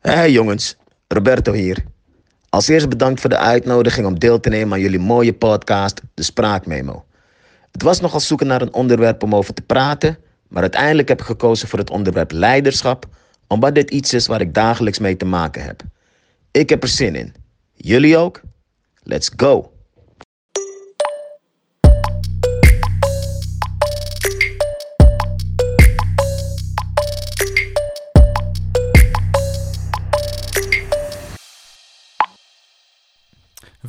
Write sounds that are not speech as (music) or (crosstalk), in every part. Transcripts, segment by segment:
Hey jongens, Roberto hier. Als eerst bedankt voor de uitnodiging om deel te nemen aan jullie mooie podcast, De Spraakmemo. Het was nogal zoeken naar een onderwerp om over te praten, maar uiteindelijk heb ik gekozen voor het onderwerp leiderschap, omdat dit iets is waar ik dagelijks mee te maken heb. Ik heb er zin in. Jullie ook? Let's go!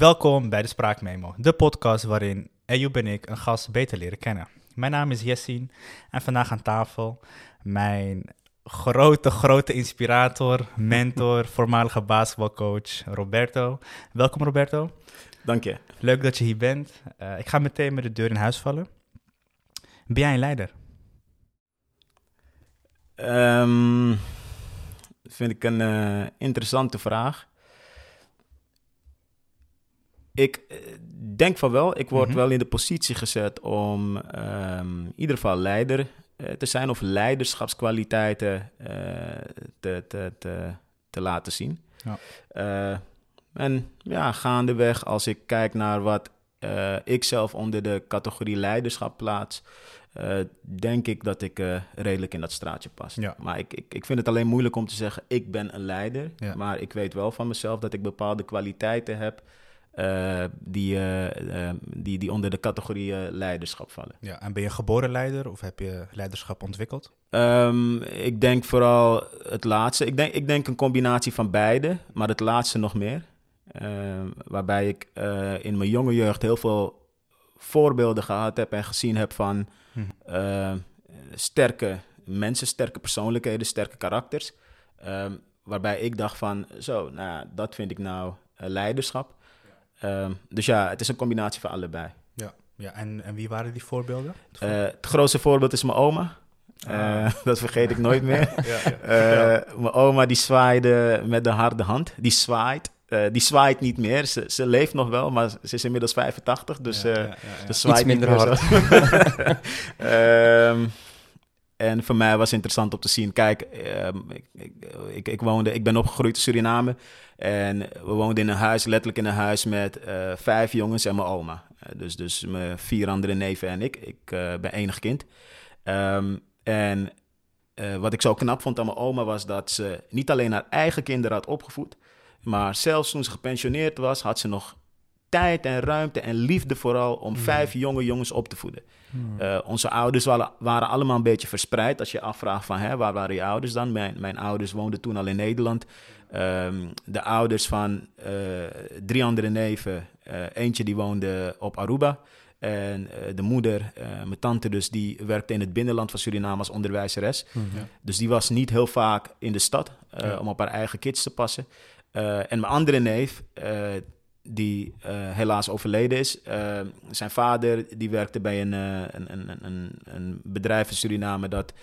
Welkom bij de Spraakmemo, de podcast waarin Ejoep en ik een gast beter leren kennen. Mijn naam is Jessin en vandaag aan tafel mijn grote, grote inspirator, mentor, (laughs) voormalige basketbalcoach Roberto. Welkom Roberto. Dank je. Leuk dat je hier bent. Uh, ik ga meteen met de deur in huis vallen. Ben jij een leider? Um, vind ik een uh, interessante vraag. Ik eh, denk van wel. Ik word mm -hmm. wel in de positie gezet om um, in ieder geval leider uh, te zijn of leiderschapskwaliteiten uh, te, te, te, te, laten zien. Ja. en ja, gaandeweg, als ik kijk naar wat ik zelf onder de categorie leiderschap plaats, denk ik dat ik redelijk in dat straatje pas. Ja. Maar ik, ik, ik vind het alleen moeilijk om te zeggen, ik ben een leider. Ja. Maar ik weet wel van mezelf dat ik bepaalde kwaliteiten heb uh, die, uh, uh, die, die onder de categorie leiderschap vallen. Ja, en ben je geboren leider of heb je leiderschap ontwikkeld? Um, ik denk vooral het laatste. Ik denk, ik denk een combinatie van beide, maar het laatste nog meer. Ehm, waarbij ik in mijn jonge jeugd heel veel voorbeelden gehad heb en gezien heb van hm. sterke mensen, sterke persoonlijkheden, sterke karakters. Um, waarbij ik dacht van, zo, nou, dat vind ik nou leiderschap. Um, dus ja, het is een combinatie van allebei. Ja, ja. En, en wie waren die voorbeelden? Uh, het grootste voorbeeld is mijn oma. Ah. Uh, (laughs) dat vergeet ik nooit meer. (laughs) ja, ja. Uh, mijn oma die zwaaide met de harde hand. Die zwaait. die zwaait niet meer. Ze, ze, leeft nog wel, maar ze is inmiddels 85. Dus ja, ze zwaait Iets minder niet hard. um, (laughs) en voor mij was het interessant om te zien. Kijk, um, ik, ik, ik, ik, woonde, ik ben opgegroeid in Suriname. En we woonden in een huis, letterlijk in een huis met uh, vijf jongens en mijn oma. Uh, dus, dus mijn vier andere neven en ik. Ik uh, ben enig kind. Um, en wat ik zo knap vond aan mijn oma was dat ze niet alleen haar eigen kinderen had opgevoed. Maar zelfs toen ze gepensioneerd was, had ze nog tijd en ruimte en liefde vooral om mm. vijf jonge jongens op te voeden. Uh, onze ouders waren, waren, allemaal een beetje verspreid. Als je afvraagt van, hè, waar waren je ouders dan? Mijn, mijn ouders woonden toen al in Nederland. Um, de ouders van uh, drie andere neven, uh, eentje die woonde op Aruba. En de moeder, mijn tante dus, die werkte in het binnenland van Suriname als onderwijzeres. Ja. Dus die was niet heel vaak in de stad ja. om op haar eigen kids te passen. en mijn andere neef, die uh, helaas overleden is. Uh, zijn vader die werkte bij een, uh, een, een, een, een, bedrijf in Suriname dat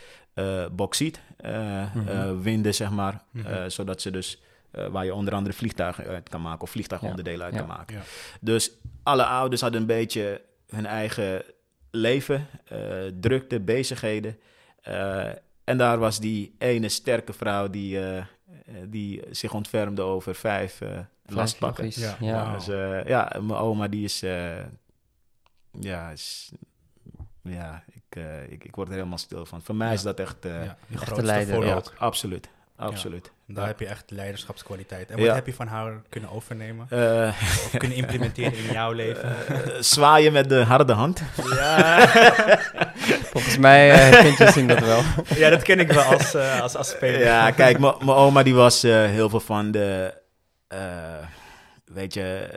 bauxiet mm-hmm. winde, zeg maar. Mm-hmm. zodat ze dus, waar je onder andere vliegtuigen uit kan maken of vliegtuigonderdelen ja. uit ja. kan maken. Ja. Dus alle ouders hadden een beetje hun eigen leven, drukte, bezigheden. en daar was die ene sterke vrouw die, die zich ontfermde over vijf lastpakken. Ja, ja. Wow. Dus, uh, ja, mijn oma die is, uh, ja, is, ja ik, uh, ik, ik word er helemaal stil van. Voor mij ja. is dat echt, ja, echte leider. Ja, absoluut. Absoluut. Daar heb je echt leiderschapskwaliteit. En wat heb je van haar kunnen overnemen? of kunnen (laughs) implementeren in jouw leven? zwaaien met de harde hand. Ja. (laughs) Volgens mij uh, vind je zien dat wel. ja, dat ken ik wel als, uh, als, als speler. Ja, kijk, mijn oma die was uh, heel veel van de uh, weet je,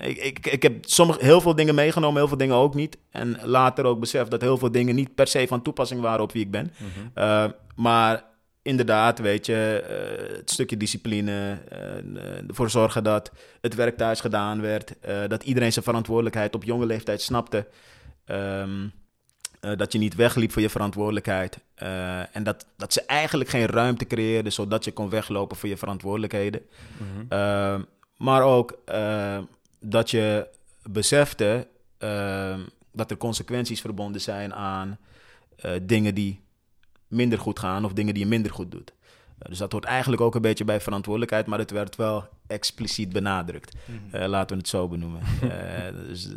ik, ik, ik heb sommige, heel veel dingen meegenomen, heel veel dingen ook niet. En later ook beseft dat heel veel dingen niet per se van toepassing waren op wie ik ben. Uh, maar inderdaad, weet je, uh, het stukje discipline, ervoor zorgen dat het werk thuis gedaan werd, dat iedereen zijn verantwoordelijkheid op jonge leeftijd snapte. Um, uh, dat je niet wegliep voor je verantwoordelijkheid. Uh, en dat, dat ze eigenlijk geen ruimte creëerden zodat je kon weglopen voor je verantwoordelijkheden. Mm-hmm. Uh, maar ook dat je besefte dat er consequenties verbonden zijn aan dingen die minder goed gaan of dingen die je minder goed doet. dus dat hoort eigenlijk ook een beetje bij verantwoordelijkheid, maar het werd wel expliciet benadrukt. Eh, laten we het zo benoemen. (laughs) Eh, dus ik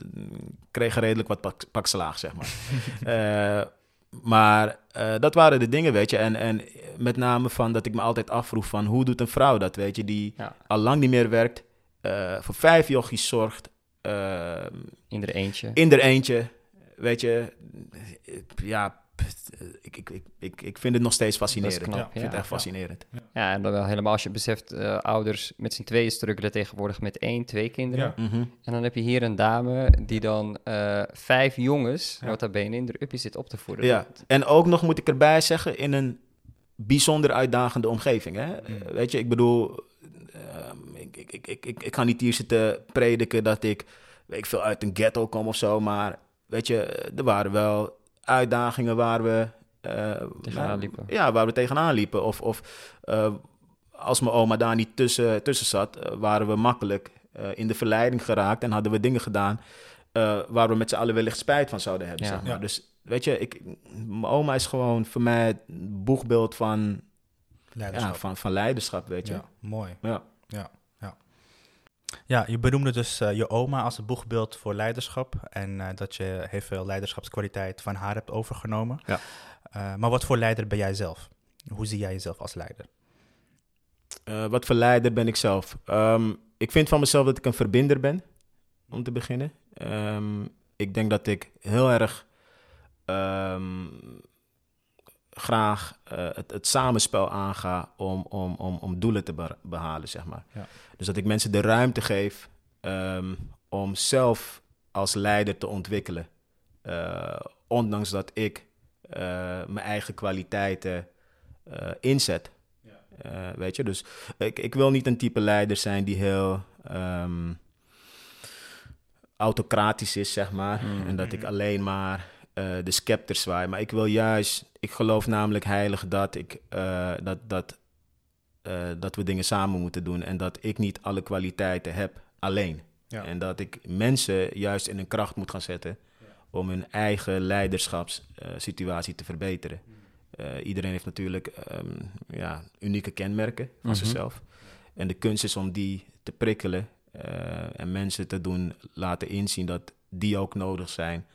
kreeg redelijk wat pak, pak slaag, zeg maar. (laughs) Eh, maar eh, dat waren de dingen, weet je. En, en met name van dat ik me altijd afvroeg van hoe doet een vrouw dat, weet je, die Ja. al lang niet meer werkt, eh, voor vijf jochies zorgt, eh, In er eentje. in er eentje, weet je. Ja, ik, ik, ik, ik, ik vind het nog steeds fascinerend. knap, ik vind het ja. echt fascinerend. Ja, en dan wel helemaal als je beseft, eh, ouders met z'n tweeën struggelen tegenwoordig met één, twee kinderen. Ja. Mhm. En dan heb je hier een dame die dan eh, vijf jongens, Ja. nota bene, in de uppie zit op te voeden. Ja, en ook nog moet ik erbij zeggen, in een bijzonder uitdagende omgeving. Hè? Mm. Eh, Weet je, ik bedoel, ehm, ik, ik, ik, ik, ik, ik ga niet hier zitten prediken dat ik, weet ik veel, uit een ghetto kom of zo, maar weet je, er waren wel uitdagingen waar we... eh, Tegenaan nou, liepen. Ja, waar we tegenaan liepen. Of, of eh, als mijn oma daar niet tussen, tussen zat, eh, waren we makkelijk eh, in de verleiding geraakt en hadden we dingen gedaan eh, waar we met z'n allen wellicht spijt van zouden hebben. Ja. Zeg maar. Ja. Dus weet je, ik, mijn oma is gewoon voor mij het boegbeeld van, Leiderschap. ja, van, van leiderschap, weet je. Ja, mooi. Ja. Ja, ja. Je benoemde dus eh, je oma als een boegbeeld voor leiderschap. En eh, dat je heel veel leiderschapskwaliteit van haar hebt overgenomen. Ja. Eh, maar wat voor leider ben jij zelf? Hoe zie jij jezelf als leider? Wat voor leider ben ik zelf? Ehm, ik vind van mezelf dat ik een verbinder ben, om te beginnen. Ehm, ik denk dat ik heel erg ehm, graag eh, het, het samenspel aanga om, om, om, om doelen te be- behalen, zeg maar. Ja. Dus dat ik mensen de ruimte geef ehm, om zelf als leider te ontwikkelen. Eh, ondanks dat ik eh, mijn eigen kwaliteiten inzet. Eh, weet je, dus ik, ik wil niet een type leider zijn die heel ehm, autocratisch is, zeg maar. Mm. En dat ik alleen maar de scepter zwaai. Maar ik wil juist, ik geloof namelijk heilig dat, ik, eh, dat, dat, eh, dat we dingen samen moeten doen. En dat ik niet alle kwaliteiten heb alleen. Ja. En dat ik mensen juist in hun kracht moet gaan zetten om hun eigen leiderschapssituatie te verbeteren. Eh, iedereen heeft natuurlijk ehm, ja, unieke kenmerken van Mhm. zichzelf. En de kunst is om die te prikkelen eh, en mensen te doen laten inzien dat die ook nodig zijn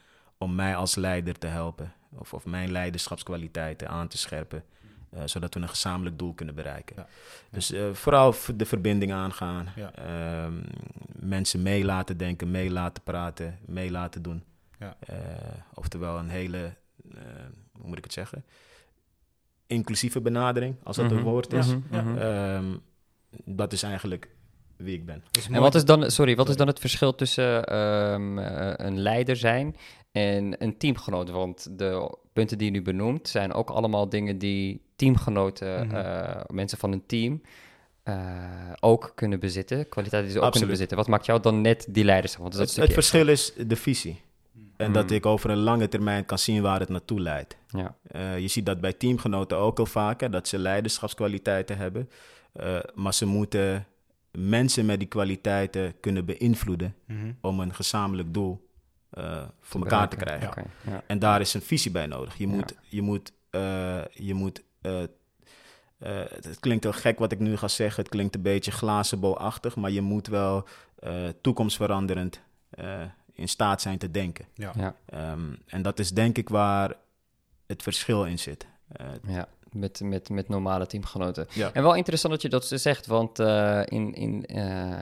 om mij als leider te helpen. Of, of mijn leiderschapskwaliteiten aan te scherpen. eh, zodat we een gezamenlijk doel kunnen bereiken. Ja. Dus eh, vooral de verbinding aangaan. Ja. ehm, mensen mee laten denken, mee laten praten, mee laten doen. Ja. Eh, oftewel een hele, eh, hoe moet ik het zeggen? Inclusieve benadering, als dat Mhm. een woord is. Mhm, mhm. Ehm, dat is eigenlijk wie ik ben. En wat is dan, sorry, wat is dan het verschil tussen ehm, eh, een leider zijn en een teamgenoot? Want de punten die je nu benoemt zijn ook allemaal dingen die teamgenoten, Mhm. eh, mensen van een team, eh, ook kunnen bezitten. Kwaliteiten die ze ook Absoluut. kunnen bezitten. Wat maakt jou dan net die leiderschap? Want dat Het, het verschil is de visie. En dat Mm. ik over een lange termijn kan zien waar het naartoe leidt. Ja. Eh, je ziet dat bij teamgenoten ook vaak, hè, dat ze leiderschapskwaliteiten hebben. Maar ze moeten mensen met die kwaliteiten kunnen beïnvloeden Mhm. om een gezamenlijk doel eh, voor elkaar te krijgen. Ja. En daar is een visie bij nodig. Je Ja. moet, je moet, eh, je moet eh, eh, het het klinkt heel gek wat ik nu ga zeggen. Het klinkt een beetje glazenbolachtig, maar je moet wel eh, toekomstveranderend eh, in staat zijn te denken. Ja. Ja. Ehm, en dat is denk ik waar het verschil in zit. Eh, Ja, met, met, met normale teamgenoten. Ja. En wel interessant dat je dat zegt, want eh, in, in, eh,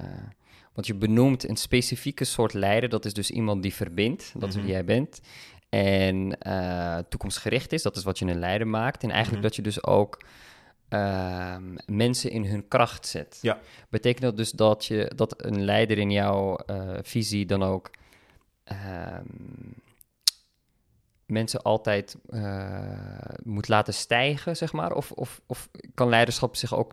want je benoemt een specifieke soort leider. Dat is dus iemand die verbindt, dat is Mhm. wie jij bent. En eh, toekomstgericht is, dat is wat je een leider maakt. En eigenlijk Mhm. dat je dus ook ehm, mensen in hun kracht zet. Ja. Betekent dat dus dat, je, dat een leider in jouw eh, visie dan ook ehm, mensen altijd eh, moet laten stijgen, zeg maar? Of, of, of kan leiderschap zich ook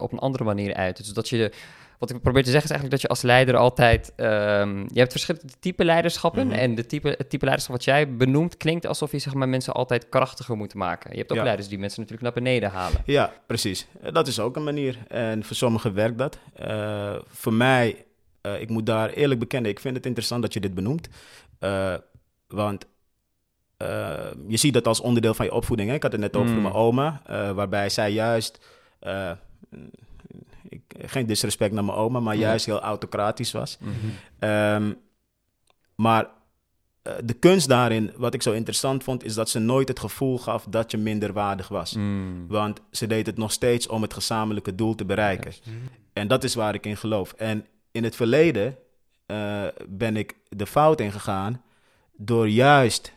op een andere manier uiten? Dus dat je, wat ik probeer te zeggen is eigenlijk dat je als leider altijd... ehm, je hebt verschillende type leiderschappen Mhm. en de type, het type leiderschap wat jij benoemt klinkt alsof je zeg maar, mensen altijd krachtiger moet maken. Je hebt ook Ja. leiders die mensen natuurlijk naar beneden halen. Ja, precies. Eh, Dat is ook een manier. En voor sommigen werkt dat. Eh, voor mij, eh, ik moet daar eerlijk bekennen, ik vind het interessant dat je dit benoemt. Want je ziet dat als onderdeel van je opvoeding. Hè? Ik had het net over Mm. mijn oma, waarbij zij juist geen disrespect naar mijn oma, maar juist heel autocratisch was. Mhm. Ehm, maar eh, de kunst daarin, wat ik zo interessant vond, is dat ze nooit het gevoel gaf dat je minderwaardig was. Mm. Want ze deed het nog steeds om het gezamenlijke doel te bereiken. Juist. En dat is waar ik in geloof. En in het verleden eh, ben ik de fout ingegaan door juist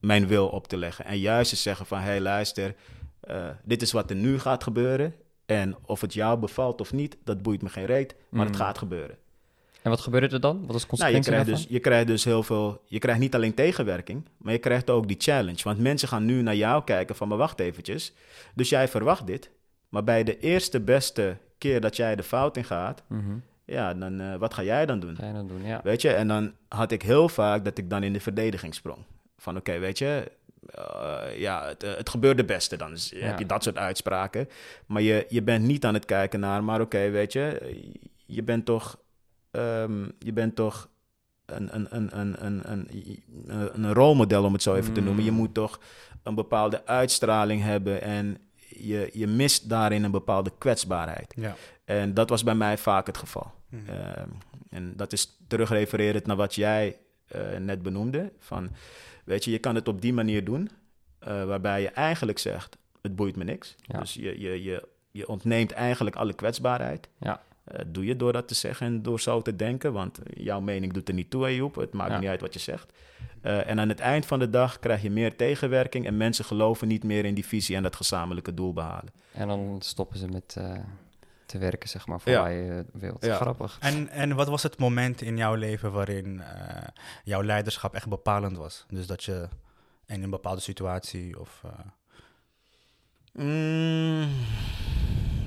mijn wil op te leggen. En juist te zeggen van, hé hey, luister, eh, dit is wat er nu gaat gebeuren. En of het jou bevalt of niet, dat boeit me geen reet, maar het Mm. gaat gebeuren. En wat gebeurde er dan? Wat is Nou, je, consequentie krijgt daarvan? dus, je krijgt dus heel veel. Je krijgt niet alleen tegenwerking, maar je krijgt ook die challenge. Want mensen gaan nu naar jou kijken van, maar wacht eventjes. Dus jij verwacht dit, maar bij de eerste beste keer dat jij de fout in gaat, Mhm. ja, dan eh, wat ga jij dan doen? Ga je dan doen, ja. Weet je, en dan had ik heel vaak dat ik dan in de verdediging sprong. Van oké, weet je, eh, ja, het, eh, het gebeurt de beste. Dan is- heb je dat soort uitspraken. Maar je, je bent niet aan het kijken naar, maar oké, weet je, je bent toch, ehm, je bent toch een, een, een, een, een, een, een, rolmodel, om het zo even te Mm. noemen. Je moet toch een bepaalde uitstraling hebben en je, je mist daarin een bepaalde kwetsbaarheid. Ja. En dat was bij mij vaak het geval. Mhm. Ehm, en dat is terugrefererend naar wat jij eh, net benoemde. Van, weet je, je kan het op die manier doen, eh, waarbij je eigenlijk zegt, het boeit me niks. Ja. Dus je, je, je, je ontneemt eigenlijk alle kwetsbaarheid. Ja. Eh, doe je door dat te zeggen en door zo te denken, want jouw mening doet er niet toe, Ayoub. Het maakt Ja. niet uit wat je zegt. Eh, en aan het eind van de dag krijg je meer tegenwerking en mensen geloven niet meer in die visie en dat gezamenlijke doel behalen. En dan stoppen ze met te werken, zeg maar, voor Ja. waar je wilt. Ja. Grappig. En, en wat was het moment in jouw leven waarin eh, jouw leiderschap echt bepalend was? Dus dat je in een bepaalde situatie of... eh, Mm,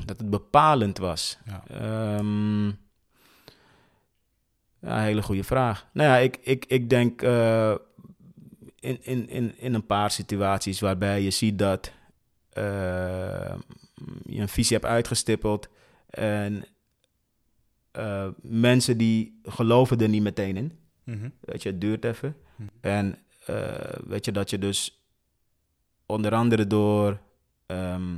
dat het bepalend was. ja. Ehm, ja, hele goede vraag. Nou ja, ik, ik, ik denk eh, in, in, in, in een paar situaties waarbij je ziet dat eh, je een visie hebt uitgestippeld en eh, mensen die geloven er niet meteen in. Mhm. Weet je, het duurt even. Mhm. En eh, weet je dat je dus onder andere door ehm,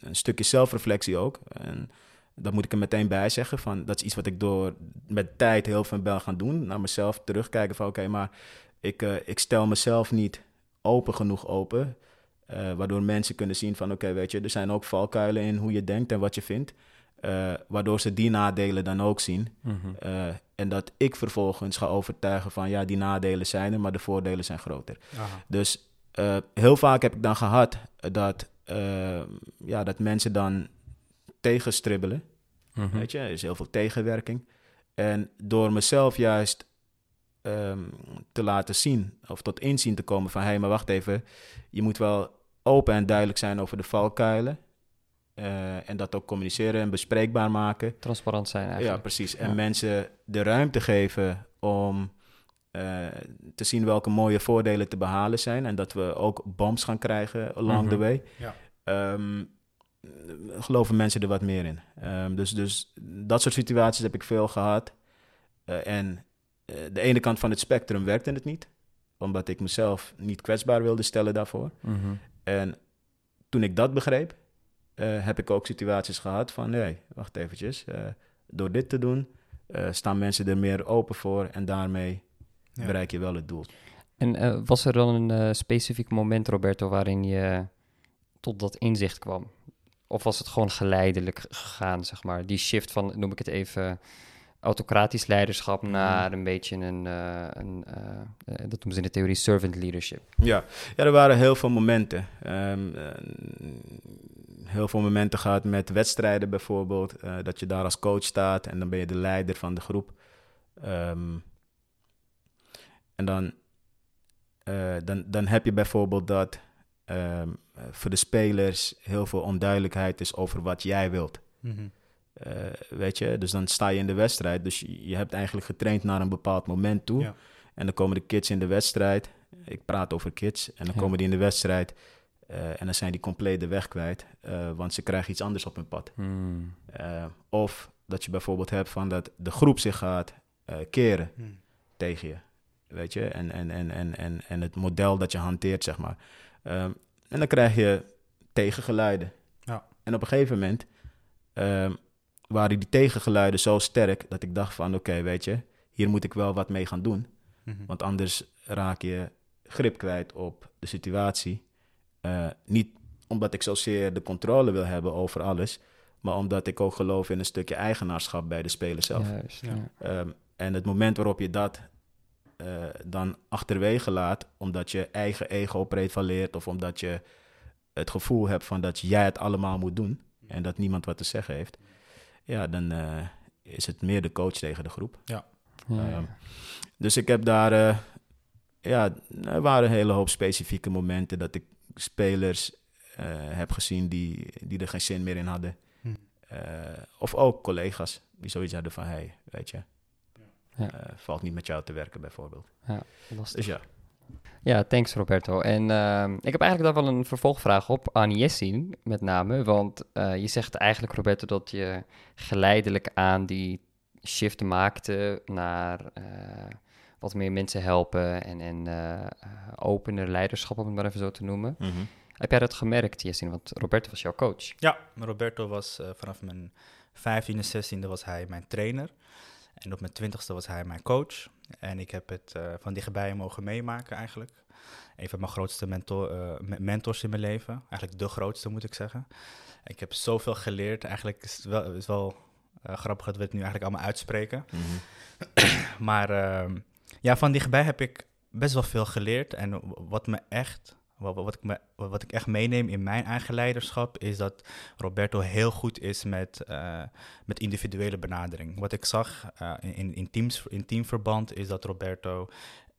een stukje zelfreflectie ook. En dat moet ik er meteen bij zeggen. Van, dat is iets wat ik door met tijd heel veel ben gaan doen. Naar mezelf terugkijken van oké, maar ik, eh, ik stel mezelf niet open genoeg open. waardoor mensen kunnen zien van oké, weet je, er zijn ook valkuilen in hoe je denkt en wat je vindt. Eh, waardoor ze die nadelen dan ook zien. Mhm. Eh, en dat ik vervolgens ga overtuigen van ja, die nadelen zijn er, maar de voordelen zijn groter. Aha. Dus eh, heel vaak heb ik dan gehad dat, ja, dat mensen dan tegenstribbelen. Mhm. Weet je, er is heel veel tegenwerking. En door mezelf juist ehm, te laten zien of tot inzien te komen van hé, hey, maar wacht even, je moet wel open en duidelijk zijn over de valkuilen. Eh, en dat ook communiceren en bespreekbaar maken. Transparant zijn eigenlijk. Ja, precies. En Ja. mensen de ruimte geven om eh, te zien welke mooie voordelen te behalen zijn. En dat we ook bombs gaan krijgen along the Mhm. way. Ja. Ehm, geloven mensen er wat meer in. Ehm, dus, dus dat soort situaties heb ik veel gehad. Eh, en de ene kant van het spectrum werkte het niet. Omdat ik mezelf niet kwetsbaar wilde stellen daarvoor. Mhm. En toen ik dat begreep, eh, heb ik ook situaties gehad van... nee, wacht eventjes. eh, door dit te doen, eh, staan mensen er meer open voor... en daarmee Ja. bereik je wel het doel. En eh, was er dan een eh, specifiek moment, Roberto, waarin je tot dat inzicht kwam? Of was het gewoon geleidelijk gegaan, zeg maar? Die shift van, noem ik het even, autocratisch leiderschap naar een beetje een, eh, een dat noemen ze in de theorie servant leadership. Ja, ja er waren heel veel momenten. Ehm, eh, heel veel momenten gehad met wedstrijden bijvoorbeeld. eh, dat je daar als coach staat en dan ben je de leider van de groep. Ehm, en dan, eh, dan, dan heb je bijvoorbeeld dat ehm, eh, voor de spelers heel veel onduidelijkheid is over wat jij wilt. Mhm. Eh, weet je, dus dan sta je in de wedstrijd. Dus je, je hebt eigenlijk getraind naar een bepaald moment toe. Ja. En dan komen de kids in de wedstrijd. Ik praat over kids. En dan Ja. komen die in de wedstrijd. Eh, en dan zijn die compleet de weg kwijt. eh, want ze krijgen iets anders op hun pad. Hmm. Eh, of dat je bijvoorbeeld hebt van dat de groep zich gaat eh, keren Mhm. tegen je. Weet je? En, en, en, en, en, en het model dat je hanteert, zeg maar. Ehm, en dan krijg je tegengeluiden. Ja. en op een gegeven moment ehm, waren die tegengeluiden zo sterk dat ik dacht van oké, weet je, hier moet ik wel wat mee gaan doen. Mhm. Want anders raak je grip kwijt op de situatie. Eh, niet omdat ik zozeer de controle wil hebben over alles, maar omdat ik ook geloof in een stukje eigenaarschap bij de speler zelf. Juist, Ja. ja. Ehm, en het moment waarop je dat eh, dan achterwege laat, omdat je eigen ego prevaleert of omdat je het gevoel hebt van dat jij het allemaal moet doen en dat niemand wat te zeggen heeft, ja, dan eh, is het meer de coach tegen de groep. Ja, Ehm, dus ik heb daar, eh, ja, er waren een hele hoop specifieke momenten dat ik spelers eh, heb gezien die, die er geen zin meer in hadden. Hm. Eh, of ook collega's die zoiets hadden van, hey, weet je, Ja. eh, valt niet met jou te werken bijvoorbeeld. lastig. Dus ja, Ja, thanks Roberto. En ehm, ik heb eigenlijk daar wel een vervolgvraag op aan Jessin met name. Want eh, je zegt eigenlijk Roberto dat je geleidelijk aan die shift maakte naar eh, wat meer mensen helpen en, en eh, opener leiderschap, om het maar even zo te noemen. Mhm. Heb jij dat gemerkt, Jessin? Want Roberto was jouw coach. Ja, Roberto was eh, vanaf mijn 15e, 16e was hij mijn trainer. En op mijn 20e was hij mijn coach. En ik heb het eh, van dichtbij mogen meemaken eigenlijk. Een van mijn grootste mentor, eh, me- mentors in mijn leven. Eigenlijk de grootste moet ik zeggen. Ik heb zoveel geleerd. Eigenlijk is het wel, is wel grappig dat we het nu eigenlijk allemaal uitspreken. Mhm. (clears throat) Maar ehm, ja, van dichtbij heb ik best wel veel geleerd. En wat me echt, wat, wat, ik me, wat ik echt meeneem in mijn eigen leiderschap, is dat Roberto heel goed is met, eh, met individuele benadering. Wat ik zag eh, in, in, teams, in teamverband is dat Roberto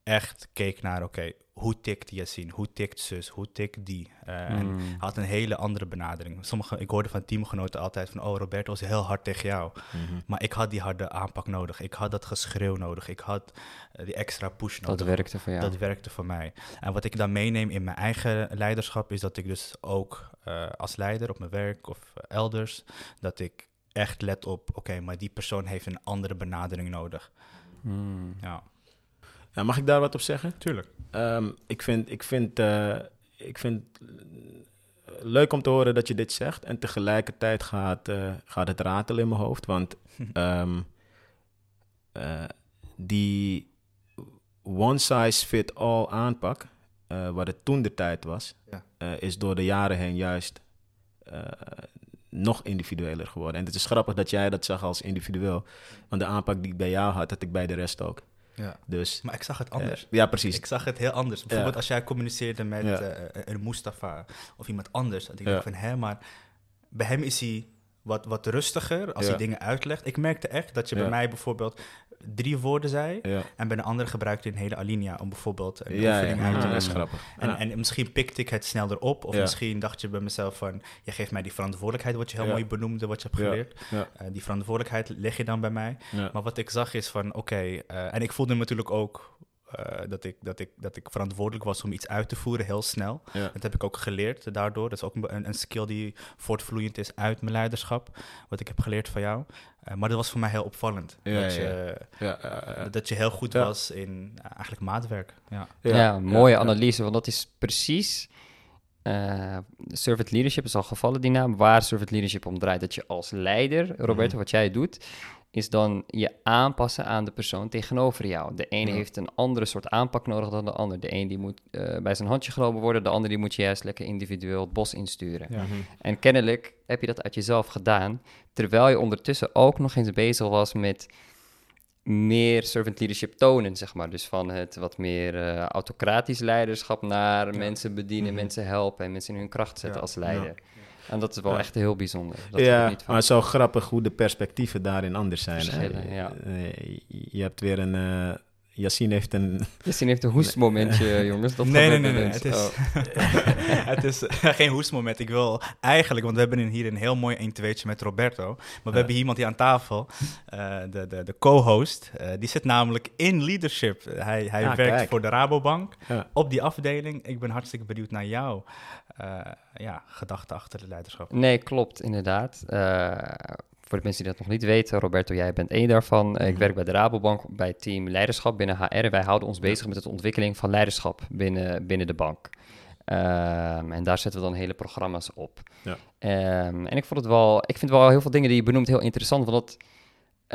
echt keek naar, oké, hoe tikt Yassine, hoe tikt zus, hoe tikt die? Eh, En Mm. hij had een hele andere benadering. Sommige, ik hoorde van teamgenoten altijd van, oh, Roberto is heel hard tegen jou. Mhm. Maar ik had die harde aanpak nodig. Ik had dat geschreeuw nodig. Ik had eh, die extra push nodig. Dat werkte voor jou. Dat werkte voor mij. En wat ik dan meeneem in mijn eigen leiderschap is dat ik dus ook eh, als leider op mijn werk of elders, dat ik echt let op, oké, maar die persoon heeft een andere benadering nodig. Mm. Ja, Ja, mag ik daar wat op zeggen? tuurlijk. Ehm, ik vind, ik vind, eh, ik vind leuk om te horen dat je dit zegt. En tegelijkertijd gaat, eh, gaat het ratelen in mijn hoofd. Want (laughs) ehm, eh, die one size fit all aanpak, eh, wat het toen de tijd was, Ja. is door de jaren heen juist nog individueler geworden. En het is grappig dat jij dat zag als individueel. Want de aanpak die ik bij jou had, had ik bij de rest ook. Ja. Dus Maar ik zag het eh, anders. ja, precies. Ik zag het heel anders. Bijvoorbeeld Ja. als jij communiceerde met Ja. eh, een Mustafa of iemand anders. Dat ik dacht van, hè, maar bij hem is hij wat, wat rustiger als hij dingen uitlegt. Ik merkte echt dat je bij mij bijvoorbeeld drie woorden zei. ja. En bij de andere gebruikte je een hele alinea om bijvoorbeeld een Ja, oefening ja, uit te is leggen. grappig. En, en misschien pikte ik het sneller op. Of misschien dacht je bij mezelf van... je geeft mij die verantwoordelijkheid, wat je heel mooi benoemde, wat je hebt geleerd. Eh, die verantwoordelijkheid leg je dan bij mij. Maar wat ik zag is van, oké... eh, en ik voelde natuurlijk ook eh, dat, ik, dat, ik, dat ik verantwoordelijk was om iets uit te voeren heel snel. Ja. Dat heb ik ook geleerd daardoor. Dat is ook een, een skill die voortvloeiend is uit mijn leiderschap. Wat ik heb geleerd van jou. Eh, maar dat was voor mij heel opvallend. Ja, dat, ja, je, Ja, ja, ja. dat je heel goed Ja. was in eh, eigenlijk maatwerk. Ja. Ja, mooie ja. analyse, want dat is precies... eh servant leadership is al gevallen, die naam. Waar servant leadership om draait. Dat je als leider, Roberto, Mhm. wat jij doet... is dan je aanpassen aan de persoon tegenover jou. De ene Ja. heeft een andere soort aanpak nodig dan de ander. De een die moet eh, bij zijn handje genomen worden... de ander die moet je juist lekker individueel het bos insturen. Ja. Mhm. En kennelijk heb je dat uit jezelf gedaan... terwijl je ondertussen ook nog eens bezig was met meer servant leadership tonen, zeg maar. Dus van het wat meer eh, autocratisch leiderschap naar mensen bedienen, Mhm. mensen helpen en mensen in hun kracht zetten als leider. En dat is wel Ja. echt heel bijzonder. Dat ja, niet van- maar het is wel grappig hoe de perspectieven daarin anders zijn. Hè? Ja. Eh, je hebt weer een... eh Yassine heeft een... Yassine heeft een hoestmomentje, jongens. Dat nee, nee, nee. Het is, Oh. (laughs) het is geen hoestmoment. Ik wil eigenlijk, want we hebben hier een heel mooi 1 2 met Roberto. Maar we hebben hier iemand hier aan tafel, eh, de, de, de co-host. eh, die zit namelijk in leadership. Hij, hij Ah, werkt kijk. voor de Rabobank op die afdeling. Ik ben hartstikke benieuwd naar jouw eh, ja, gedachten achter het leiderschap. Nee, klopt, inderdaad. Eh, voor de mensen die dat nog niet weten, Roberto, jij bent één daarvan. Eh, Ik Mhm. werk bij de Rabobank bij team leiderschap binnen HR. Wij houden ons bezig met de ontwikkeling van leiderschap binnen, binnen de bank. Ehm, en daar zetten we dan hele programma's op. Ja. Ehm, en ik vond het wel, ik vind wel heel veel dingen die je benoemt heel interessant, want dat eh,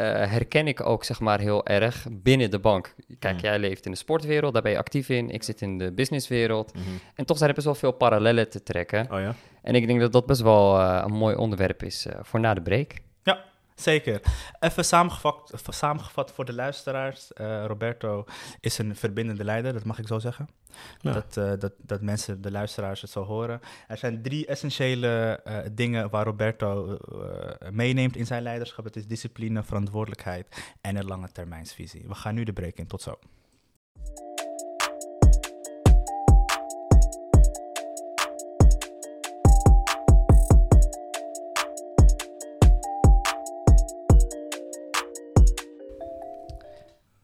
herken ik ook zeg maar heel erg binnen de bank. Kijk, Mm. jij leeft in de sportwereld, daar ben je actief in. Ik zit in de businesswereld. Mhm. En toch zijn er best wel veel parallellen te trekken. Oh ja? En ik denk dat dat best wel eh, een mooi onderwerp is eh, voor na de break. Zeker. Even samengevat, samengevat voor de luisteraars. Eh, Roberto is een verbindende leider, dat mag ik zo zeggen. Ja. Dat, eh, dat, dat mensen, de luisteraars, het zo horen. Er zijn drie essentiële eh, dingen waar Roberto meeneemt in zijn leiderschap. Het is discipline, verantwoordelijkheid en een lange termijnsvisie. We gaan nu de break in. Tot zo.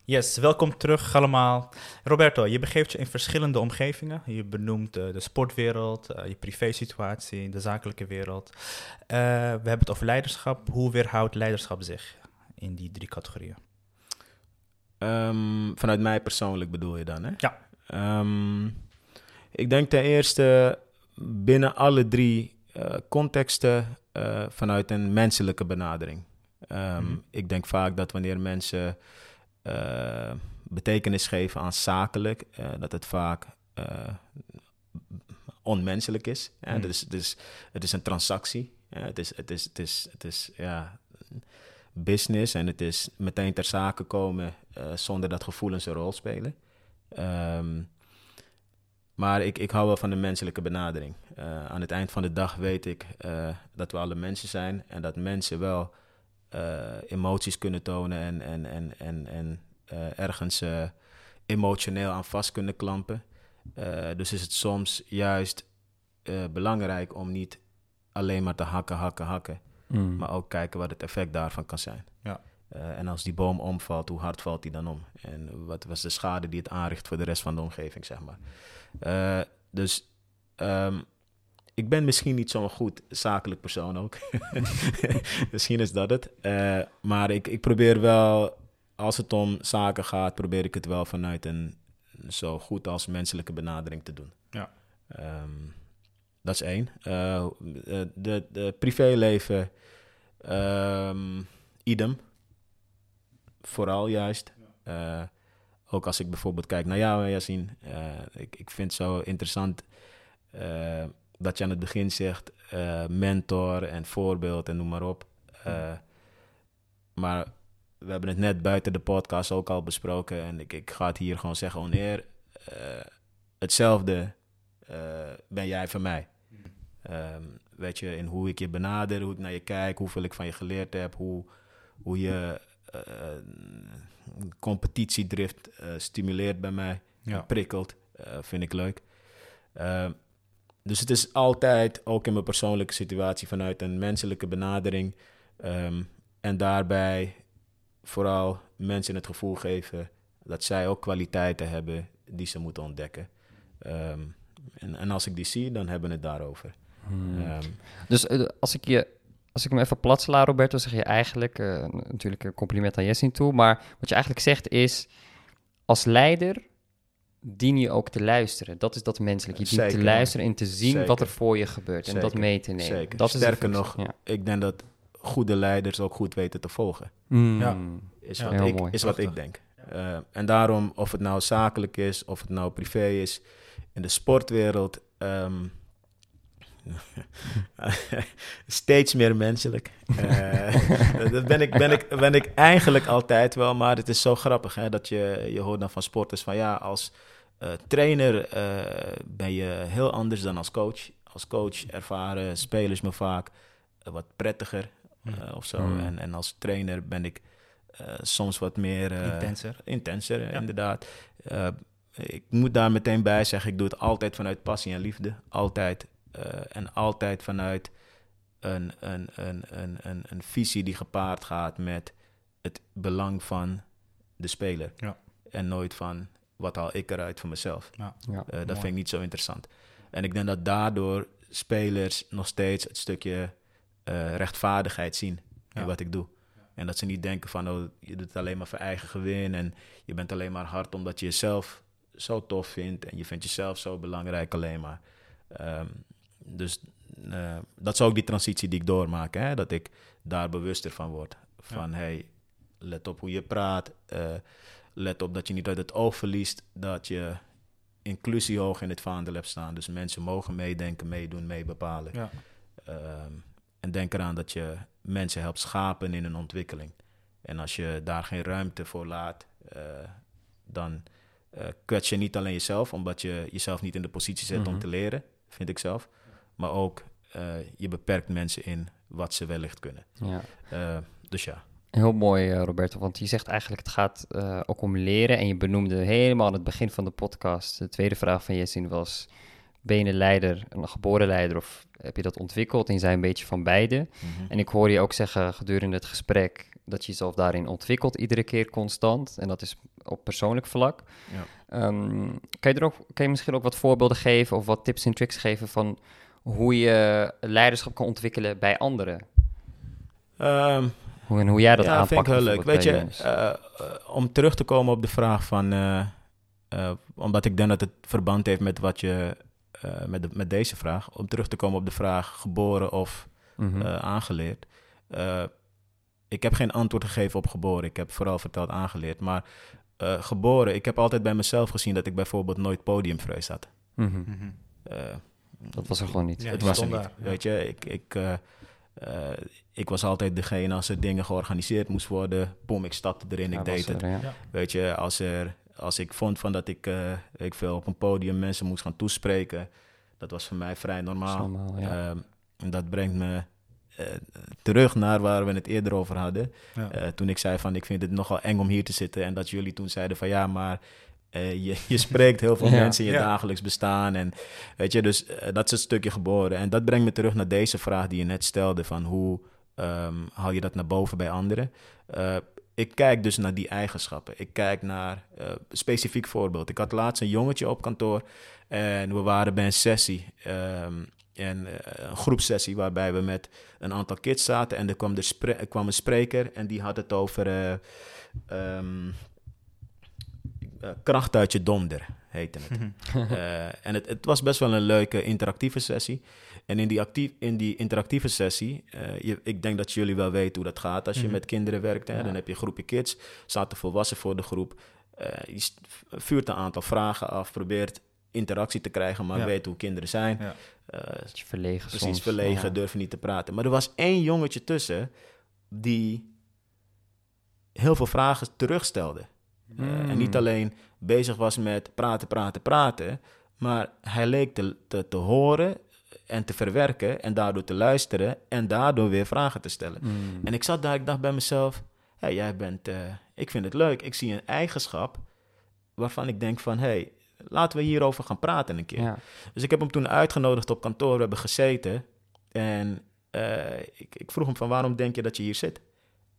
Yes, welkom terug allemaal. Roberto, je begeeft je in verschillende omgevingen. Je benoemt eh, de sportwereld, eh, je privésituatie, de zakelijke wereld. Eh, we hebben het over leiderschap. Hoe weerhoudt leiderschap zich in die drie categorieën? Ehm, vanuit mij persoonlijk bedoel je dan, hè? Ja. Ehm, ik denk ten eerste binnen alle drie contexten vanuit een menselijke benadering. Ehm, Mhm. Ik denk vaak dat wanneer mensen eh, betekenis geven aan zakelijk, eh, dat het vaak eh, onmenselijk is. Mhm. Dus, dus het is een transactie. Het is, het is, het is, het is ja, business en het is meteen ter zake komen zonder dat gevoelens een rol spelen. Ehm, maar ik, ik hou wel van de menselijke benadering. Aan het eind van de dag weet ik dat we alle mensen zijn en dat mensen wel emoties kunnen tonen en, en, en, en, en eh, ergens eh, emotioneel aan vast kunnen klampen. Eh, dus is het soms juist eh, belangrijk om niet alleen maar te hakken, hakken, hakken, Mm. maar ook kijken wat het effect daarvan kan zijn. Ja. Eh, en als die boom omvalt, hoe hard valt die dan om? En wat was de schade die het aanricht voor de rest van de omgeving, zeg maar. Eh, dus ehm, ik ben misschien niet zo'n goed zakelijk persoon ook. (laughs) misschien is dat het. Eh, maar ik, ik probeer wel, als het om zaken gaat, probeer ik het wel vanuit een zo goed als menselijke benadering te doen. Ja. Ehm, dat is één. Eh, de, de, privéleven, ehm, idem. Vooral juist. Ook als ik bijvoorbeeld kijk naar jou, Yassine. eh ik, ik vind het zo interessant dat je aan het begin zegt eh, mentor en voorbeeld en noem maar op. Eh, maar we hebben het net buiten de podcast ook al besproken. En ik, ik ga het hier gewoon zeggen wanneer eh, hetzelfde ben jij voor mij. Ehm, weet je, in hoe ik je benader, hoe ik naar je kijk, hoeveel ik van je geleerd heb, hoe, hoe je competitiedrift stimuleert bij mij, Ja. prikkelt, vind ik leuk. Ehm, dus het is altijd, ook in mijn persoonlijke situatie, vanuit een menselijke benadering. ehm, en daarbij vooral mensen het gevoel geven dat zij ook kwaliteiten hebben die ze moeten ontdekken. Ehm, en, en als ik die zie, dan hebben we het daarover. Mm. Ehm, Dus eh, als ik je, als ik hem even plat sla, Roberto, zeg je eigenlijk, eh, natuurlijk een compliment aan Jessin toe, maar wat je eigenlijk zegt is, als leider dien je ook te luisteren. Dat is dat menselijk. Je dient te luisteren en te zien wat er voor je gebeurt en dat mee te nemen. Zeker. Dat Sterker nog, Ja. ik denk dat goede leiders ook goed weten te volgen. Mm. Ja. Is Ja, wat, ik, mooi. is wat ik denk. Eh, en daarom, of het nou zakelijk is, of het nou privé is, in de sportwereld, ehm, (laughs) steeds meer menselijk. Eh, (laughs) dat ben ik, ben, ik, ben ik eigenlijk altijd wel, maar het is zo grappig hè, dat je, je hoort dan van sporters van ja, als eh, trainer eh, ben je heel anders dan als coach. Als coach ervaren spelers me vaak eh, wat prettiger of zo. Mm. En, en als trainer ben ik soms wat meer... Intenser. Intenser, Ja. inderdaad. Ik moet daar meteen bij zeggen, ik doe het altijd vanuit passie en liefde. Altijd. En altijd vanuit een, een, een, een, een, een visie die gepaard gaat met het belang van de speler. Ja. En nooit van wat haal ik eruit voor mezelf. Ja. Eh, dat Mooi. vind ik niet zo interessant. En ik denk dat daardoor spelers nog steeds het stukje eh, rechtvaardigheid zien in Ja. wat ik doe. En dat ze niet denken van, oh, je doet het alleen maar voor eigen gewin en je bent alleen maar hard omdat je jezelf zo tof vindt en je vindt jezelf zo belangrijk alleen maar. Ehm, dus eh, dat is ook die transitie die ik doormaak, hè? dat ik daar bewuster van word. Van hey, let op hoe je praat, eh, let op dat je niet uit het oog verliest dat je inclusie hoog in het vaandel hebt staan. Dus mensen mogen meedenken, meedoen, meebepalen. Ja. Ehm, en denk eraan dat je mensen helpt schapen in een ontwikkeling. En als je daar geen ruimte voor laat, eh, dan eh kwets je niet alleen jezelf, omdat je jezelf niet in de positie zet om Mhm. te leren, vind ik zelf. Maar ook eh, je beperkt mensen in wat ze wellicht kunnen. Ja. Dus ja. Heel mooi, eh, Roberto, want je zegt eigenlijk het gaat eh, ook om leren. En je benoemde helemaal aan het begin van de podcast, de tweede vraag van Jessin was, ben je een leider, een geboren leider, of heb je dat ontwikkeld? En je zei een beetje van beide. Mhm. En ik hoor je ook zeggen gedurende het gesprek dat je jezelf daarin ontwikkelt, iedere keer constant. En dat is op persoonlijk vlak. Ja. Ehm, kan, je er ook, kan je misschien ook wat voorbeelden geven of wat tips en tricks geven van hoe je leiderschap kan ontwikkelen bij anderen? Ehm, Hoe, en hoe jij dat ja, aanpakt? vind ik heel leuk. Weet je, eh, eh, om terug te komen op de vraag van... eh, eh, omdat ik denk dat het verband heeft met wat je... eh, met, de- met deze vraag. Om terug te komen op de vraag geboren of Mhm. eh, aangeleerd. Eh, ik heb geen antwoord gegeven op geboren. Ik heb vooral verteld aangeleerd. Maar eh, geboren, ik heb altijd bij mezelf gezien... dat ik bijvoorbeeld nooit podiumvrees had. Mhm. Mhm. Eh, Dat was er gewoon niet. Ja, het was er niet. daar, ja. Weet je, ik, ik, eh, ik was altijd degene als er dingen georganiseerd moest worden. Boom, ik stapte erin, ik deed het. er. Ja. Weet je, als, er, als ik vond van dat ik, eh, ik veel op een podium mensen moest gaan toespreken, dat was voor mij vrij normaal. Ja. Ehm, en dat brengt me eh, terug naar waar we het eerder over hadden. Ja. Eh, toen ik zei van ik vind het nogal eng om hier te zitten. En dat jullie toen zeiden van ja, maar eh, je, je spreekt heel veel Ja. mensen in je Ja. dagelijks bestaan. En weet je, dus eh, dat is een stukje geboren. En dat brengt me terug naar deze vraag die je net stelde: van hoe ehm, haal je dat naar boven bij anderen? Eh, ik kijk dus naar die eigenschappen. Ik kijk naar eh specifiek voorbeeld. Ik had laatst een jongetje op kantoor en we waren bij een sessie. ehm, en een groepsessie waarbij we met een aantal kids zaten. En er kwam, de er kwam een spreker en die had het over eh, eh, kracht uit je donder, heette het. Eh, en het, het was best wel een leuke interactieve sessie. En in die, actief, in die interactieve sessie, eh, je, ik denk dat jullie wel weten hoe dat gaat als je Mhm. met kinderen werkt. Hè? Ja. Dan heb je een groepje kids, zaten volwassen voor de groep. Eh, je vuurt een aantal vragen af, probeert interactie te krijgen, maar Ja. weet hoe kinderen zijn. Ja. Eh, verlegen precies soms. verlegen, Ja. durven niet te praten. Maar er was één jongetje tussen die heel veel vragen terugstelde. Eh, Mm. en niet alleen bezig was met praten, praten, praten, maar hij leek te, te, te horen en te verwerken en daardoor te luisteren en daardoor weer vragen te stellen. Mm. En ik zat daar, ik dacht bij mezelf, hé, jij bent, eh, ik vind het leuk. Ik zie een eigenschap waarvan ik denk van, hé, hey, laten we hierover gaan praten een keer. Ja. Dus ik heb hem toen uitgenodigd op kantoor, we hebben gezeten. En eh, ik, ik vroeg hem van, waarom denk je dat je hier zit?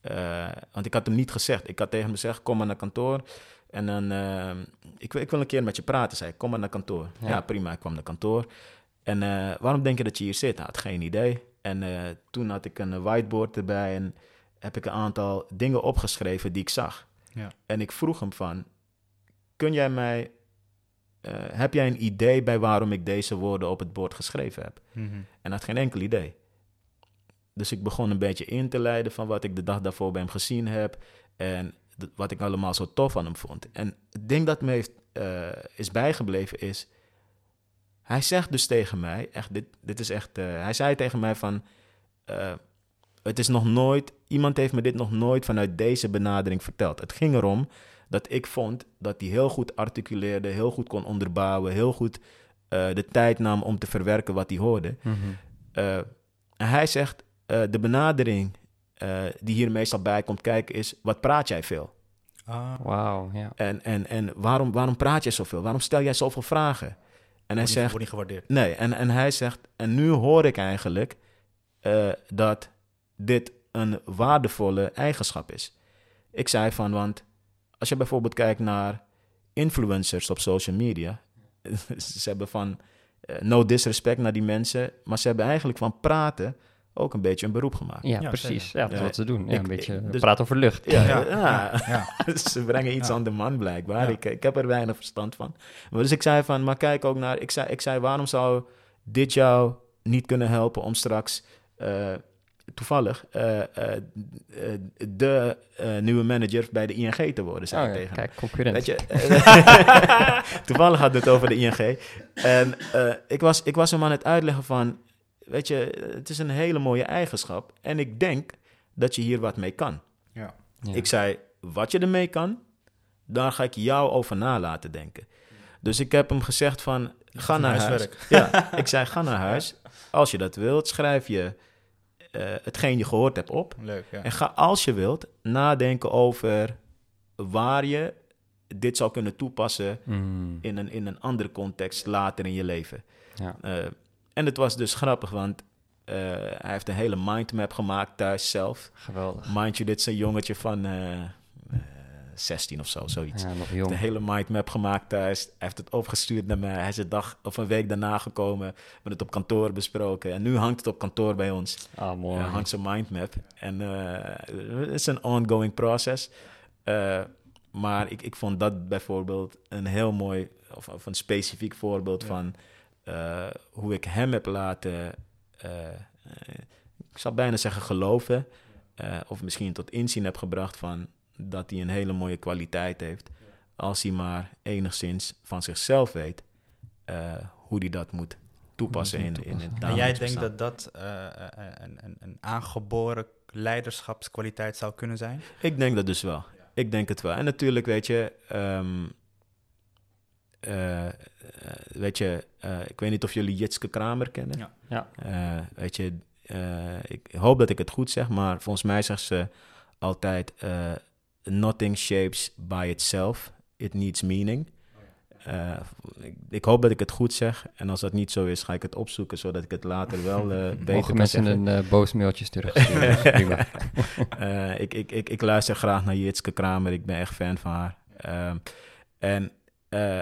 Eh, want ik had hem niet gezegd. Ik had tegen hem gezegd, kom maar naar kantoor. En dan, eh, ik, wil- ik wil een keer met je praten, zei ik. Kom maar naar kantoor. Ja. Ja, prima, ik kwam naar kantoor. En eh, waarom denk je dat je hier zit? Hij had geen idee. En toen had ik een whiteboard erbij en heb ik een aantal dingen opgeschreven die ik zag. Ja. En ik vroeg hem van, kun jij mij, heb jij een idee bij waarom ik deze woorden op het bord geschreven heb? Mhm. En hij had geen enkel idee. Dus ik begon een beetje in te leiden van wat ik de dag daarvoor bij hem gezien heb. En wat ik allemaal zo tof aan hem vond. En het ding dat me heeft, eh, is bijgebleven is... Hij zegt dus tegen mij, echt, dit, dit is echt... eh, hij zei tegen mij van... eh, het is nog nooit... Iemand heeft me dit nog nooit vanuit deze benadering verteld. Het ging erom dat ik vond dat hij heel goed articuleerde... heel goed kon onderbouwen, heel goed de tijd nam om te verwerken wat hij hoorde. Mhm. En hij zegt, eh, de benadering eh, die hier meestal bij komt kijken is, wat praat jij veel? Ah, Wauw, ja. En, en, en waarom, waarom praat jij zoveel? Waarom stel jij zoveel vragen? En hij wordt zegt, wordt niet gewaardeerd. nee, en, en hij zegt, en nu hoor ik eigenlijk eh, dat dit een waardevolle eigenschap is. Ik zei van, want als je bijvoorbeeld kijkt naar influencers op social media, (laughs) ze hebben van no disrespect naar die mensen, maar ze hebben eigenlijk van praten ook een beetje een beroep gemaakt. Ja, Ja, precies. Ja, dat is Ja. wat ze doen. Ja, Ik- een beetje ik- dus- praten over lucht. Ja, Ja, ja, ja. (laughs) ze brengen iets Ja. aan de man blijkbaar. Ja. Ik, ik heb er weinig verstand van. Maar dus ik zei van, maar kijk ook naar... Ik zei, ik zei waarom zou dit jou niet kunnen helpen om straks eh, toevallig eh, eh, eh, de eh, nieuwe manager bij de ING te worden, zei Oh, ik ja, tegen hem. kijk, concurrent. Weet je, (laughs) (laughs) toevallig had het over de ING. En eh, ik, was, ik was hem aan het uitleggen van, weet je, het is een hele mooie eigenschap. En ik denk dat je hier wat mee kan. Ja. Ja. Ik zei, wat je ermee kan, daar ga ik jou over na laten denken. Dus ik heb hem gezegd van, ga naar huis. Huiswerk. Ja, (laughs) ik zei, ga naar huis. Als je dat wilt, schrijf je eh, hetgeen je gehoord hebt op. Leuk, ja. En ga als je wilt nadenken over waar je dit zou kunnen toepassen Mm, in een, in een andere context later in je leven. ja. Eh, en het was dus grappig, want eh, hij heeft een hele mindmap gemaakt thuis zelf. Geweldig. Mind you, dit is een jongetje van eh, eh, 16 of zo, zoiets. Ja, nog Hij heeft jong. een hele mindmap gemaakt thuis. Hij heeft het opgestuurd naar mij. Hij is een dag of een week daarna gekomen. We hebben het op kantoor besproken. En nu hangt het op kantoor bij ons. Ah, mooi. Er hangt zijn mindmap. En eh, het is een ongoing process. Eh, maar ik, ik vond dat bijvoorbeeld een heel mooi, of, of een specifiek voorbeeld Ja. van eh, hoe ik hem heb laten, eh, eh, ik zou bijna zeggen geloven, of misschien tot inzien heb gebracht van dat hij een hele mooie kwaliteit heeft, als hij maar enigszins van zichzelf weet hoe hij dat moet toepassen in, in het En jij denkt dat dat een, een, een aangeboren leiderschapskwaliteit zou kunnen zijn? Ik denk dat dus wel. Ik denk het wel. En natuurlijk, weet je, ehm, eh, eh, weet je, eh, ik weet niet of jullie Jitske Kramer kennen. Ja. Ja. Eh, weet je, eh, ik hoop dat ik het goed zeg, maar volgens mij zegt ze altijd: eh, Nothing shapes by itself, it needs meaning. Eh, ik, ik hoop dat ik het goed zeg. En als dat niet zo is, ga ik het opzoeken, zodat ik het later wel eh (laughs) beter Mogen kan mensen zeggen. een boos mailtje. (laughs) (laughs) Eh, ik, ik, ik, ik luister graag naar Jitske Kramer. Ik ben echt fan van haar. Ehm, en eh,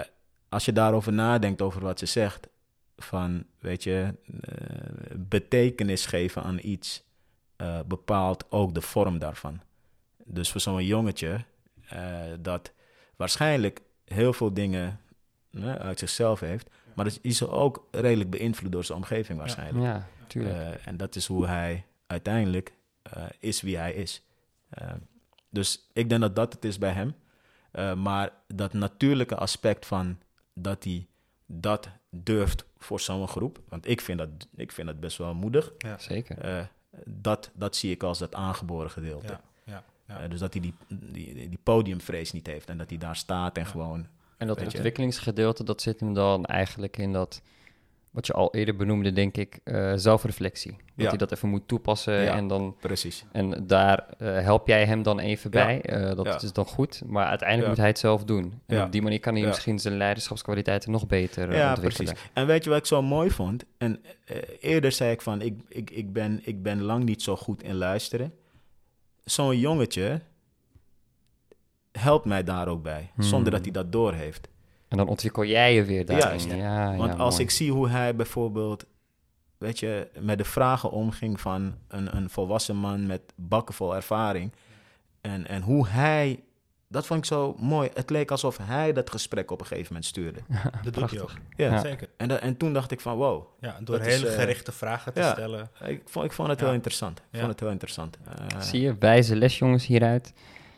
als je daarover nadenkt, over wat ze zegt, van, weet je, eh, betekenis geven aan iets, eh, bepaalt ook de vorm daarvan. Dus voor zo'n jongetje, eh, dat waarschijnlijk heel veel dingen uit zichzelf heeft, maar dat is ook redelijk beïnvloed door zijn omgeving waarschijnlijk. Ja, tuurlijk. Eh, en dat is hoe hij uiteindelijk eh, is wie hij is. Eh, dus ik denk dat dat het is bij hem. Eh, maar dat natuurlijke aspect van dat hij dat durft voor zo'n groep. Want ik vind dat, ik vind dat best wel moedig. Ja. Zeker. Eh, dat, dat zie ik als dat aangeboren gedeelte. Ja, ja, ja. Eh, dus dat hij die, die, die podiumvrees niet heeft. En dat hij daar staat en gewoon... En dat ontwikkelingsgedeelte, dat zit hem dan eigenlijk in dat, wat je al eerder benoemde, denk ik, eh, zelfreflectie. Dat Ja. hij dat even moet toepassen Ja. en dan... Precies. En daar eh, help jij hem dan even Ja. bij. Eh, dat is dan goed. Maar uiteindelijk moet hij het zelf doen. En op die manier kan hij misschien zijn leiderschapskwaliteiten nog beter Ja, ontwikkelen. precies. En weet je wat ik zo mooi vond? En eerder zei ik van, ik, ik, ik, ben, ik ben lang niet zo goed in luisteren. Zo'n jongetje helpt mij daar ook bij, Hmm. zonder dat hij dat doorheeft. En dan ontwikkel jij je weer daarin. Juist. Ja, Want ja, als mooi. ik zie hoe hij bijvoorbeeld, weet je, met de vragen omging van een, een volwassen man met bakken vol ervaring. En, en hoe hij, dat vond ik zo mooi. Het leek alsof hij dat gesprek op een gegeven moment stuurde. (laughs) Dat doet hij ook. Ja. Ja. Zeker. En, en toen dacht ik van, wow, Ja, door is, hele eh, gerichte vragen te ja. stellen. Ik vond, ik vond het Ja. heel interessant. Ik Ja. vond het heel interessant. Eh, Zie je, wijze les jongens hieruit.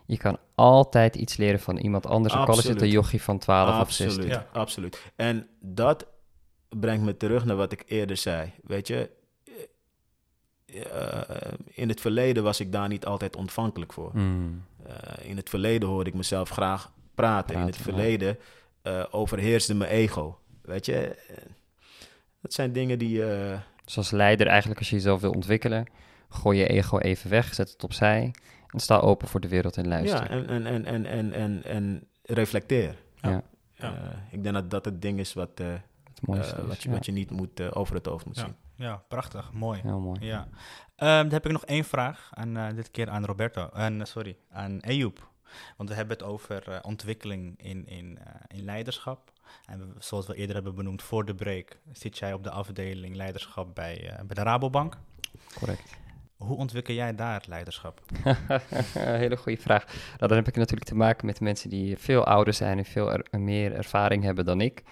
Je kan altijd iets leren van iemand anders. Ook al is het een jochie van 12 of absoluut, 16. Ja. absoluut. En dat brengt me terug naar wat ik eerder zei. Weet je, eh, in het verleden was ik daar niet altijd ontvankelijk voor. Mm. Eh, in het verleden hoorde ik mezelf graag praten. in het verleden eh, overheerste mijn ego. Weet je, dat zijn dingen die... eh, Dus als leider eigenlijk, als je jezelf wil ontwikkelen, gooi je ego even weg, zet het opzij en sta open voor de wereld en luister. ja, en, en, en, en, en, en, en reflecteer. Ja. Ja. Eh, ik denk dat dat het ding is wat, eh, Het mooiste eh, is, wat, je, ja. wat je niet moet, over het hoofd moet Ja. zien. Ja, prachtig. Mooi. Heel mooi. Ja. Ehm, dan heb ik nog één vraag. En eh, dit keer aan Roberto. En sorry, aan Ejoep. Want we hebben het over ontwikkeling in, in, eh, in leiderschap. En we- zoals we eerder hebben benoemd voor de break, zit jij op de afdeling leiderschap bij, eh, bij de Rabobank. Correct. Hoe ontwikkel jij daar leiderschap? (laughs) Hele goede vraag. Nou, dan heb ik natuurlijk te maken met mensen die veel ouder zijn en veel er- meer ervaring hebben dan ik.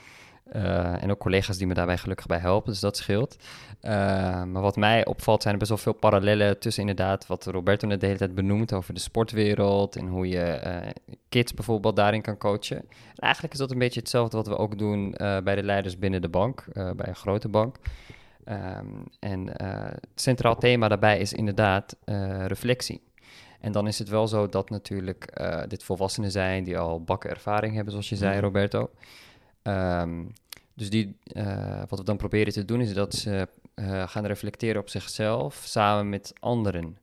Eh, en ook collega's die me daarbij gelukkig bij helpen, dus dat scheelt. Eh, maar wat mij opvalt zijn er best wel veel parallellen tussen inderdaad wat Roberto net de hele tijd benoemt over de sportwereld en hoe je eh, kids bijvoorbeeld daarin kan coachen. En eigenlijk is dat een beetje hetzelfde wat we ook doen bij de leiders binnen de bank, bij een grote bank. Ehm, en eh, het centraal thema daarbij is inderdaad eh, reflectie. En dan is het wel zo dat natuurlijk eh, dit volwassenen zijn die al bakken ervaring hebben, zoals je zei, Mhm. Roberto. Ehm, dus die, wat we dan proberen te doen is dat ze gaan reflecteren op zichzelf samen met anderen.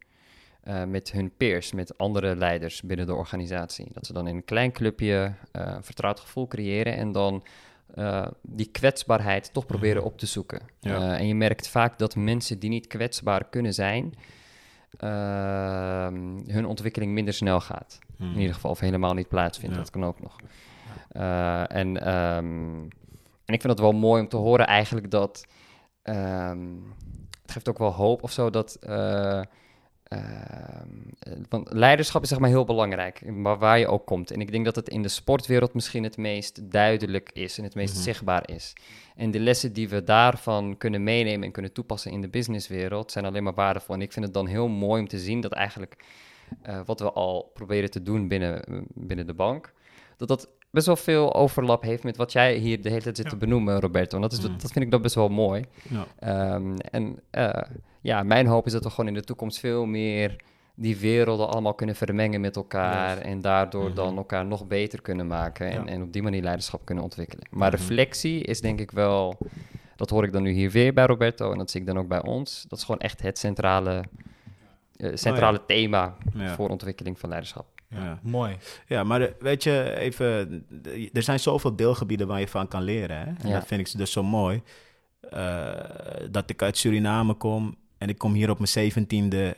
Met hun peers, met andere leiders binnen de organisatie. Dat ze dan in een klein clubje een vertrouwd gevoel creëren en dan eh, die kwetsbaarheid toch proberen op te zoeken. Ja. Eh, en je merkt vaak dat mensen die niet kwetsbaar kunnen zijn, ehm, hun ontwikkeling minder snel gaat. Hmm. In ieder geval, of helemaal niet plaatsvindt. Ja. Dat kan ook nog. Eh, en, ehm, en ik vind het wel mooi om te horen eigenlijk dat... ehm, het geeft ook wel hoop of zo dat... eh, ehm, eh, want leiderschap is zeg maar heel belangrijk, maar waar je ook komt. En ik denk dat het in de sportwereld misschien het meest duidelijk is en het meest Mhm. zichtbaar is. En de lessen die we daarvan kunnen meenemen en kunnen toepassen in de businesswereld zijn alleen maar waardevol. En ik vind het dan heel mooi om te zien dat eigenlijk eh, wat we al proberen te doen binnen, eh, binnen de bank, dat dat best wel veel overlap heeft met wat jij hier de hele tijd zit te benoemen, Roberto. En dat, is, Mm. dat vind ik dat best wel mooi. Ja. Ehm, en eh, ja, mijn hoop is dat we gewoon in de toekomst veel meer die werelden allemaal kunnen vermengen met elkaar. En daardoor Mhm. dan elkaar nog beter kunnen maken. En, Ja. en op die manier leiderschap kunnen ontwikkelen. Maar Mhm. reflectie is denk ik wel, dat hoor ik dan nu hier weer bij Roberto. En dat zie ik dan ook bij ons. Dat is gewoon echt het centrale, eh, centrale thema Ja. voor ontwikkeling van leiderschap. Ja. Mooi. Ja, maar de- weet je, even, de- er zijn zoveel deelgebieden waar je van kan leren. Hè? En Ja. dat vind ik dus zo mooi. eh, dat ik uit Suriname kom en ik kom hier op mijn zeventiende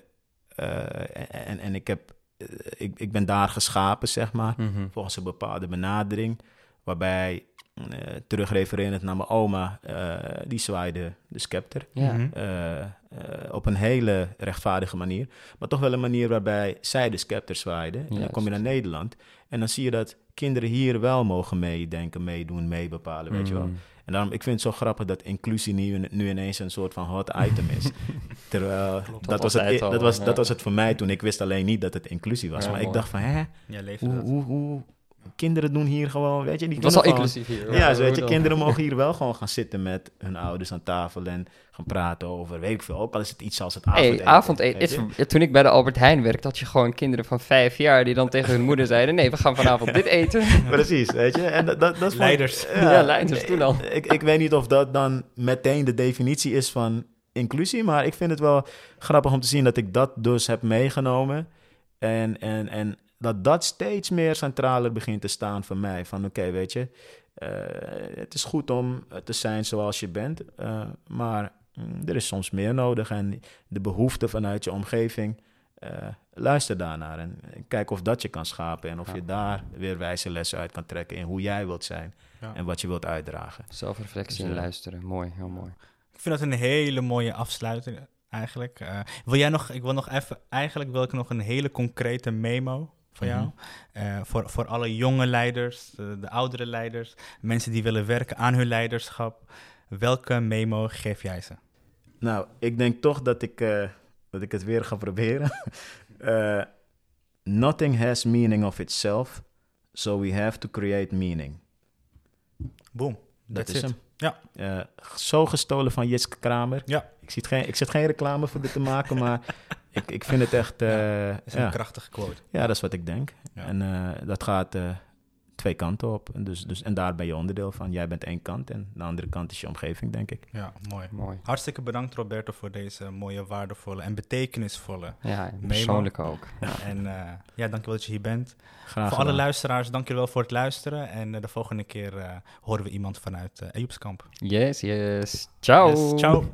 eh, en, en ik, heb, eh, ik, ik ben daar geschapen, zeg maar, volgens een bepaalde benadering. Waarbij, eh terugrefererend naar mijn oma, eh, die zwaaide de scepter. Ja. Mhm. Eh, op een hele rechtvaardige manier. Maar toch wel een manier waarbij zij de scepter zwaaiden. En dan kom je naar Nederland. En dan zie je dat kinderen hier wel mogen meedenken, meedoen, meebepalen, weet je wel. Mm. En daarom, ik vind het zo grappig dat inclusie nu, nu ineens een soort van hot item is. (laughs) Terwijl, dat was, het, al, dat, was, ja. dat was het voor mij toen. Ik wist alleen niet dat het inclusie was. Ja, maar ik dacht van, hè, hoe, hoe, kinderen doen hier gewoon, weet je, die Het was al gewoon- inclusief hier. ja, zo, weet je, kinderen mogen hier wel gewoon gaan zitten met hun ouders aan tafel en gaan praten over, weet ik veel, ook al is het iets als het avondeten. Hey, avondeten. is- toen ik bij de Albert Heijn werkte, had je gewoon kinderen van vijf jaar die dan tegen hun moeder zeiden: Nee, we gaan vanavond dit eten. (laughs) Precies, weet je. En dat, dat, dat is van- Leiders. Ja, leiders, toen al. Ik, ik weet niet of dat dan meteen de definitie is van inclusie, maar ik vind het wel grappig om te zien dat ik dat dus heb meegenomen. En, en, en dat dat steeds meer centraler begint te staan voor mij. Van oké, weet je, eh, het is goed om te zijn zoals je bent, eh, maar mm, er is soms meer nodig. En de behoefte vanuit je omgeving, eh, luister daarnaar en kijk of dat je kan schapen. En of Ja. je daar weer wijze lessen uit kan trekken in hoe jij wilt zijn Ja. en wat je wilt uitdragen. Zelfreflectie Dus, en eh, luisteren. Mooi, heel mooi. Ik vind dat een hele mooie afsluiting eigenlijk. Eh, wil jij nog, ik wil nog even, eigenlijk wil ik nog een hele concrete memo van jou. Mhm. Eh, voor, voor alle jonge leiders, de, de oudere leiders, mensen die willen werken aan hun leiderschap. Welke memo geef jij ze? Nou, ik denk toch dat ik, eh, dat ik het weer ga proberen. (laughs) Eh, nothing has meaning of itself, so we have to create meaning. Boom. Dat is it. hem. Ja. Eh, zo gestolen van Jitske Kramer. Ja. Ik, zit geen, ik zit geen reclame voor dit te maken, maar (laughs) ik, ik vind het echt... eh, Dat is een ja. krachtige quote. ja, dat is wat ik denk. Ja. En eh, dat gaat eh, twee kanten op. En, dus, dus, en daar ben je onderdeel van. Jij bent één kant en de andere kant is je omgeving, denk ik. Ja, mooi. Mooi. Hartstikke bedankt Roberto voor deze mooie, waardevolle en betekenisvolle. Ja, Memo. persoonlijk ook. En uh, ja, dankjewel dat je hier bent. Graag voor alle luisteraars, dankjewel voor het luisteren. En uh, de volgende keer uh, horen we iemand vanuit uh, Ejoepskamp. Yes, yes. Ciao. Yes, ciao.